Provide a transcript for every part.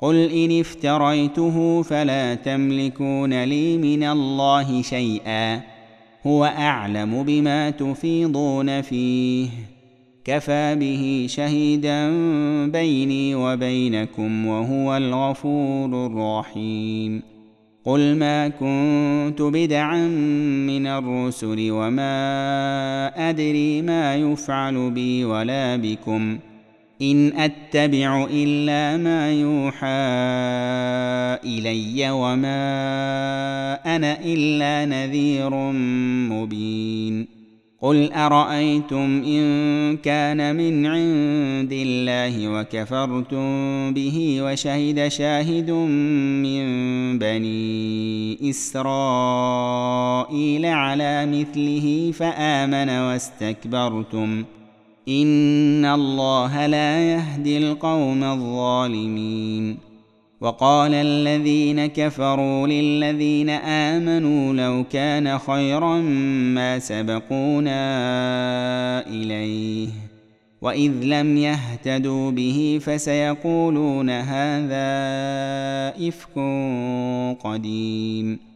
قل ان افتريته فلا تملكون لي من الله شيئا هو اعلم بما تفيضون فيه كفى به شهيدا بيني وبينكم وهو الغفور الرحيم قل ما كنت بدعا من الرسل وما ادري ما يفعل بي ولا بكم إن أتبع إلا ما يوحى إلي وما أنا إلا نذير مبين. قل أرأيتم إن كان من عند الله وكفرتم به وشهد شاهد من بني إسرائيل على مثله فآمن واستكبرتم. ان الله لا يهدي القوم الظالمين. وقال الذين كفروا للذين امنوا لو كان خيرا ما سبقونا اليه. واذ لم يهتدوا به فسيقولون هذا افك قديم.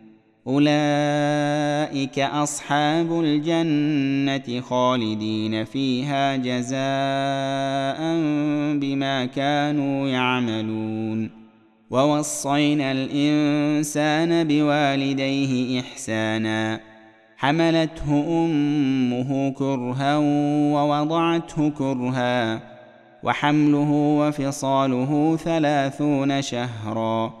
أولئك أصحاب الجنة خالدين فيها جزاء بما كانوا يعملون. ووصينا الإنسان بوالديه إحسانا. حملته أمه كرها ووضعته كرها. وحمله وفصاله ثلاثون شهرا.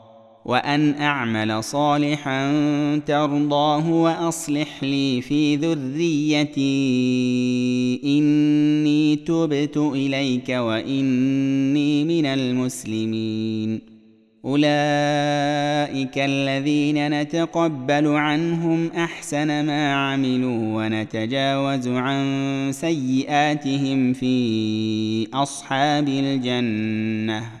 وأن أعمل صالحا ترضاه وأصلح لي في ذريتي. إني تبت إليك وإني من المسلمين. أولئك الذين نتقبل عنهم أحسن ما عملوا ونتجاوز عن سيئاتهم في أصحاب الجنة.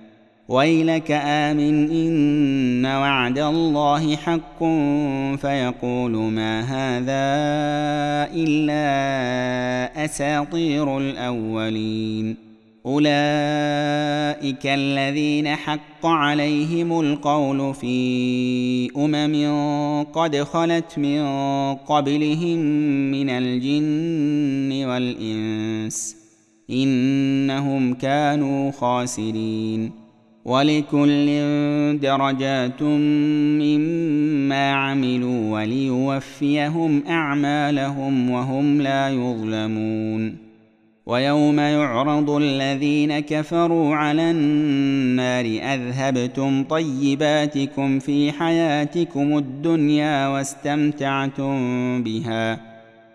ويلك آمن إن وعد الله حق فيقول ما هذا إلا أساطير الأولين. أولئك الذين حق عليهم القول في أمم قد خلت من قبلهم من الجن والإنس إنهم كانوا خاسرين. ولكل درجات مما عملوا وليوفيهم أعمالهم وهم لا يظلمون. ويوم يعرض الذين كفروا على النار أذهبتم طيباتكم في حياتكم الدنيا واستمتعتم بها.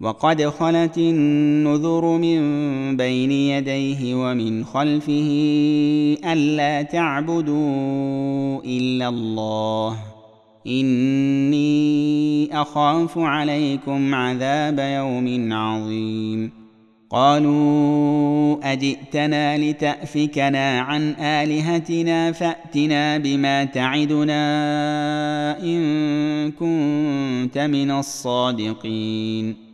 وقد خلت النذر من بين يديه ومن خلفه ألا تعبدوا إلا الله. إني أخاف عليكم عذاب يوم عظيم. قالوا أجئتنا لتأفكنا عن آلهتنا فأتنا بما تعدنا إن كنت من الصادقين.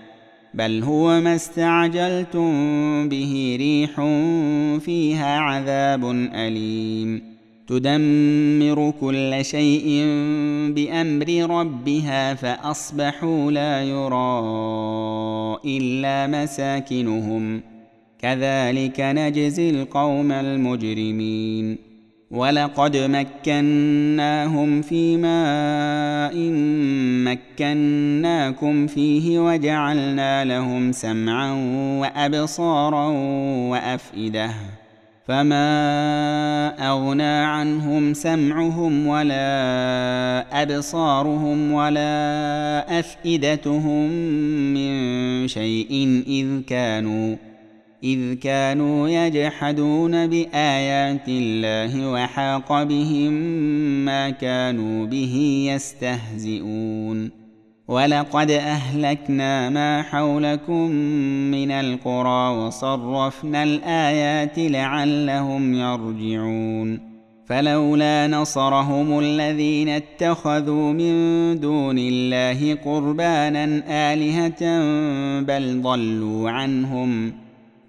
بل هو ما استعجلتم به ريح فيها عذاب أليم. تدمر كل شيء بأمر ربها فأصبحوا لا يرى إلا مساكنهم. كذلك نجزي القوم المجرمين. ولقد مكناهم في ماء مكناكم فيه وجعلنا لهم سمعا وأبصارا وأفئدة فما أغنى عنهم سمعهم ولا أبصارهم ولا أفئدتهم من شيء إذ كانوا إذ كانوا يجحدون بآيات الله وحاق بهم ما كانوا به يستهزئون. ولقد اهلكنا ما حولكم من القرى وصرفنا الايات لعلهم يرجعون. فلولا نصرهم الذين اتخذوا من دون الله قربانا الهه بل ضلوا عنهم.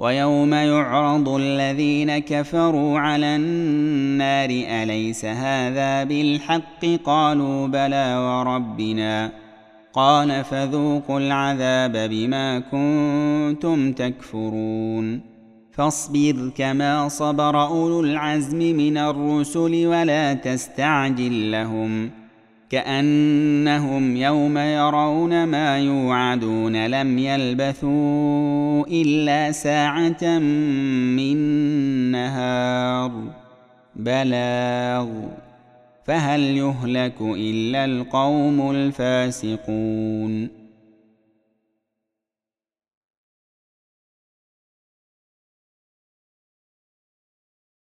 ويوم يعرض الذين كفروا على النار أليس هذا بالحق؟ قالوا بلى وربنا. قال فذوقوا العذاب بما كنتم تكفرون. فاصبر كما صبر أولو العزم من الرسل ولا تستعجل لهم. كأنهم يوم يرون ما يوعدون لم يلبثوا إلا ساعة من نهار. بلاغ. فهل يهلك إلا القوم الفاسقون.